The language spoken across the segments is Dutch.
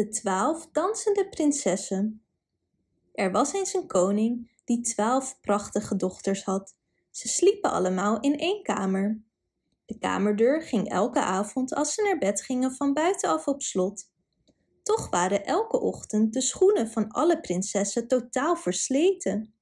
De twaalf dansende prinsessen. Er was eens een koning die twaalf prachtige dochters had. Ze sliepen allemaal in één kamer. De kamerdeur ging elke avond als ze naar bed gingen van buitenaf op slot. Toch waren elke ochtend de schoenen van alle prinsessen totaal versleten.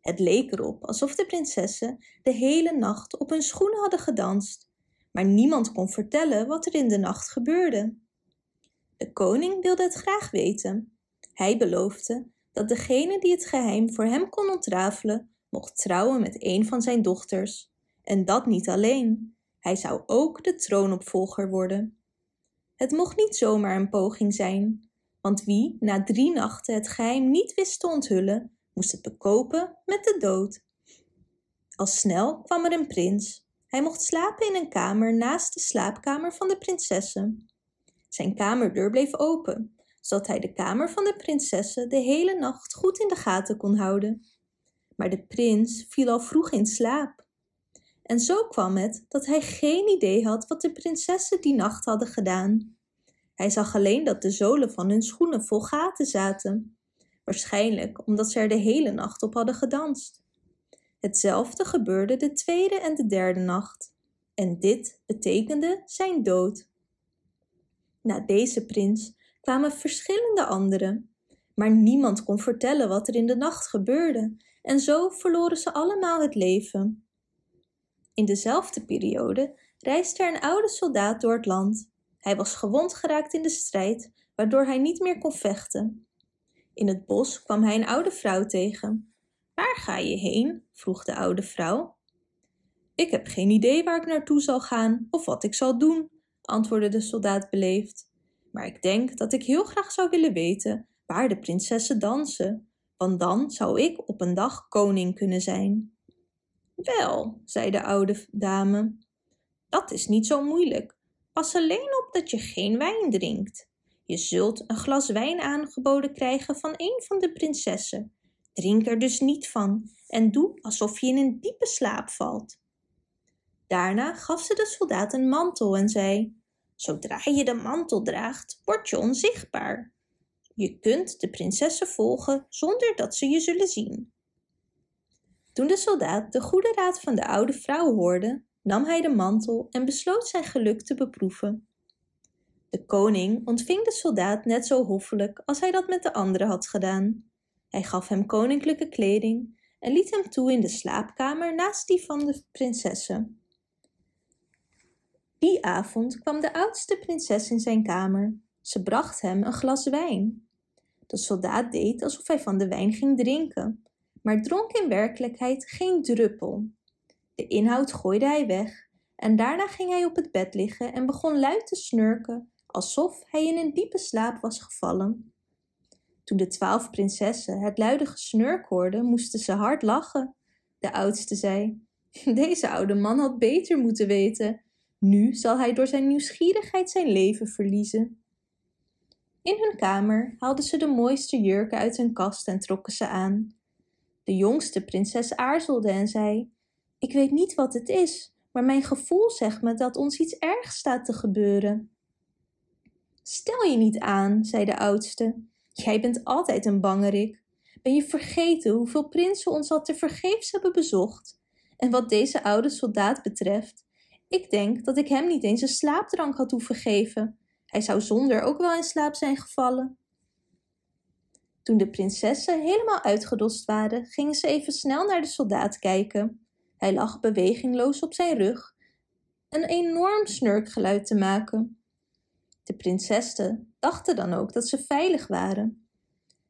Het leek erop alsof de prinsessen de hele nacht op hun schoenen hadden gedanst, maar niemand kon vertellen wat er in de nacht gebeurde. De koning wilde het graag weten. Hij beloofde dat degene die het geheim voor hem kon ontrafelen, mocht trouwen met een van zijn dochters. En dat niet alleen. Hij zou ook de troonopvolger worden. Het mocht niet zomaar een poging zijn, want wie na drie nachten het geheim niet wist te onthullen, moest het bekopen met de dood. Al snel kwam er een prins. Hij mocht slapen in een kamer naast de slaapkamer van de prinsessen. Zijn kamerdeur bleef open, zodat hij de kamer van de prinsessen de hele nacht goed in de gaten kon houden. Maar de prins viel al vroeg in slaap. En zo kwam het dat hij geen idee had wat de prinsessen die nacht hadden gedaan. Hij zag alleen dat de zolen van hun schoenen vol gaten zaten, waarschijnlijk omdat ze er de hele nacht op hadden gedanst. Hetzelfde gebeurde de tweede en de derde nacht, en dit betekende zijn dood. Na deze prins kwamen verschillende anderen, maar niemand kon vertellen wat er in de nacht gebeurde, en zo verloren ze allemaal het leven. In dezelfde periode reisde er een oude soldaat door het land. Hij was gewond geraakt in de strijd, waardoor hij niet meer kon vechten. In het bos kwam hij een oude vrouw tegen. Waar ga je heen? vroeg de oude vrouw. Ik heb geen idee waar ik naartoe zal gaan of wat ik zal doen, antwoordde de soldaat beleefd. Maar ik denk dat ik heel graag zou willen weten waar de prinsessen dansen, want dan zou ik op een dag koning kunnen zijn. Wel, zei de oude dame, dat is niet zo moeilijk. Pas alleen op dat je geen wijn drinkt. Je zult een glas wijn aangeboden krijgen van een van de prinsessen. Drink er dus niet van en doe alsof je in een diepe slaap valt. Daarna gaf ze de soldaat een mantel en zei: Zodra je de mantel draagt, word je onzichtbaar. Je kunt de prinsessen volgen zonder dat ze je zullen zien. Toen de soldaat de goede raad van de oude vrouw hoorde, nam hij de mantel en besloot zijn geluk te beproeven. De koning ontving de soldaat net zo hoffelijk als hij dat met de anderen had gedaan. Hij gaf hem koninklijke kleding en liet hem toe in de slaapkamer naast die van de prinsessen. Die avond kwam de oudste prinses in zijn kamer. Ze bracht hem een glas wijn. De soldaat deed alsof hij van de wijn ging drinken, maar dronk in werkelijkheid geen druppel. De inhoud gooide hij weg en daarna ging hij op het bed liggen en begon luid te snurken, alsof hij in een diepe slaap was gevallen. Toen de twaalf prinsessen het luide gesnurk hoorden, moesten ze hard lachen. De oudste zei: Deze oude man had beter moeten weten. Nu zal hij door zijn nieuwsgierigheid zijn leven verliezen. In hun kamer haalden ze de mooiste jurken uit hun kast en trokken ze aan. De jongste prinses aarzelde en zei: Ik weet niet wat het is, maar mijn gevoel zegt me dat ons iets ergs staat te gebeuren. Stel je niet aan, zei de oudste. Jij bent altijd een bangerik. Ben je vergeten hoeveel prinsen ons al te vergeefs hebben bezocht? En wat deze oude soldaat betreft, ik denk dat ik hem niet eens een slaapdrank had hoeven geven. Hij zou zonder ook wel in slaap zijn gevallen. Toen de prinsessen helemaal uitgedost waren, gingen ze even snel naar de soldaat kijken. Hij lag bewegingloos op zijn rug, een enorm snurkgeluid te maken. De prinsessen dachten dan ook dat ze veilig waren.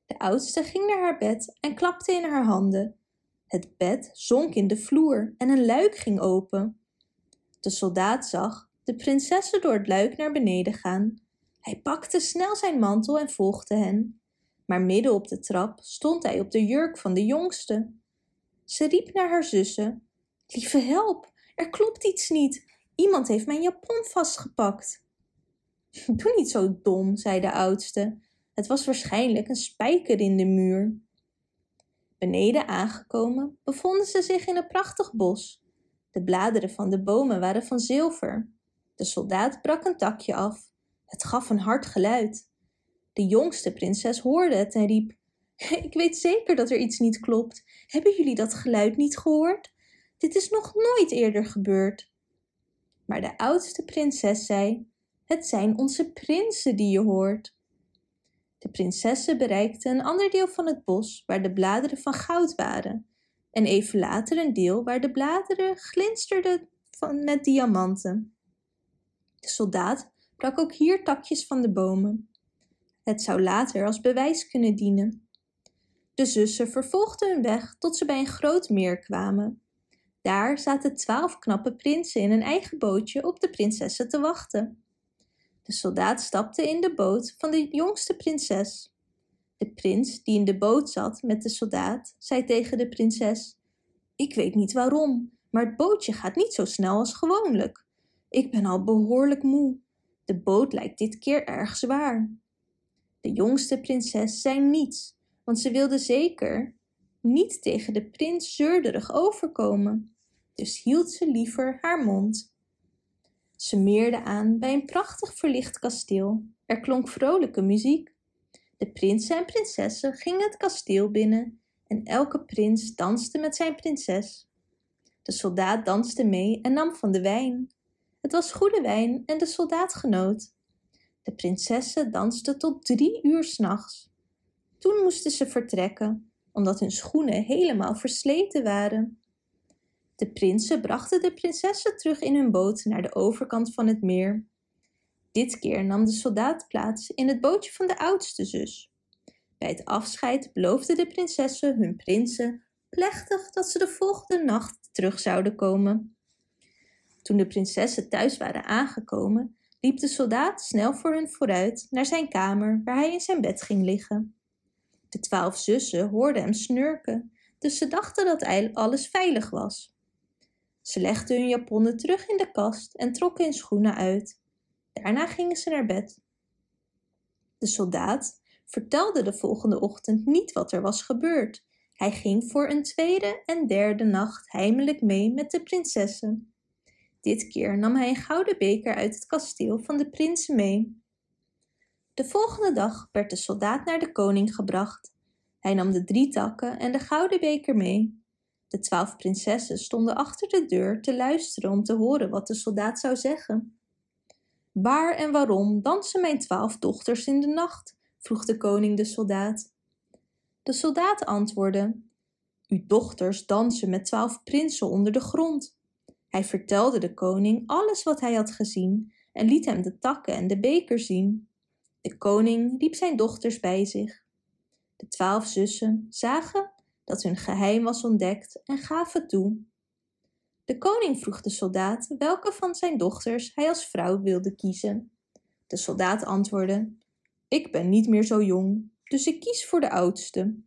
De oudste ging naar haar bed en klapte in haar handen. Het bed zonk in de vloer en een luik ging open. De soldaat zag de prinsessen door het luik naar beneden gaan. Hij pakte snel zijn mantel en volgde hen. Maar midden op de trap stond hij op de jurk van de jongste. Ze riep naar haar zussen: Lieve help, er klopt iets niet. Iemand heeft mijn japon vastgepakt. Doe niet zo dom, zei de oudste. Het was waarschijnlijk een spijker in de muur. Beneden aangekomen bevonden ze zich in een prachtig bos. De bladeren van de bomen waren van zilver. De soldaat brak een takje af. Het gaf een hard geluid. De jongste prinses hoorde het en riep: Ik weet zeker dat er iets niet klopt. Hebben jullie dat geluid niet gehoord? Dit is nog nooit eerder gebeurd. Maar de oudste prinses zei: Het zijn onze prinsen die je hoort. De prinsessen bereikten een ander deel van het bos waar de bladeren van goud waren, en even later een deel waar de bladeren glinsterden van, met diamanten. De soldaat brak ook hier takjes van de bomen. Het zou later als bewijs kunnen dienen. De zussen vervolgden hun weg tot ze bij een groot meer kwamen. Daar zaten twaalf knappe prinsen in een eigen bootje op de prinsessen te wachten. De soldaat stapte in de boot van de jongste prinses. De prins, die in de boot zat met de soldaat, zei tegen de prinses: Ik weet niet waarom, maar het bootje gaat niet zo snel als gewoonlijk. Ik ben al behoorlijk moe. De boot lijkt dit keer erg zwaar. De jongste prinses zei niets, want ze wilde zeker niet tegen de prins zeurderig overkomen. Dus hield ze liever haar mond. Ze meerde aan bij een prachtig verlicht kasteel. Er klonk vrolijke muziek. De prinsen en prinsessen gingen het kasteel binnen en elke prins danste met zijn prinses. De soldaat danste mee en nam van de wijn. Het was goede wijn en de soldaat genoot. De prinsessen dansten tot drie uur s'nachts. Toen moesten ze vertrekken, omdat hun schoenen helemaal versleten waren. De prinsen brachten de prinsessen terug in hun boot naar de overkant van het meer. Dit keer nam de soldaat plaats in het bootje van de oudste zus. Bij het afscheid beloofden de prinsessen hun prinsen plechtig dat ze de volgende nacht terug zouden komen. Toen de prinsessen thuis waren aangekomen, liep de soldaat snel voor hun vooruit naar zijn kamer waar hij in zijn bed ging liggen. De twaalf zussen hoorden hem snurken, dus ze dachten dat alles veilig was. Ze legden hun japonnen terug in de kast en trokken hun schoenen uit. Daarna gingen ze naar bed. De soldaat vertelde de volgende ochtend niet wat er was gebeurd. Hij ging voor een tweede en derde nacht heimelijk mee met de prinsessen. Dit keer nam hij een gouden beker uit het kasteel van de prinsen mee. De volgende dag werd de soldaat naar de koning gebracht. Hij nam de drie takken en de gouden beker mee. De twaalf prinsessen stonden achter de deur te luisteren om te horen wat de soldaat zou zeggen. Waar en waarom dansen mijn twaalf dochters in de nacht? vroeg de koning de soldaat. De soldaat antwoordde: Uw dochters dansen met twaalf prinsen onder de grond. Hij vertelde de koning alles wat hij had gezien en liet hem de takken en de beker zien. De koning riep zijn dochters bij zich. De twaalf zussen zagen dat hun geheim was ontdekt en gaven toe. De koning vroeg de soldaat welke van zijn dochters hij als vrouw wilde kiezen. De soldaat antwoordde: Ik ben niet meer zo jong, dus ik kies voor de oudste.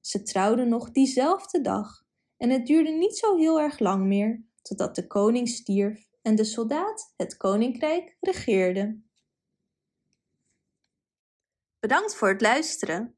Ze trouwden nog diezelfde dag en het duurde niet zo heel erg lang meer totdat de koning stierf en de soldaat het koninkrijk regeerde. Bedankt voor het luisteren.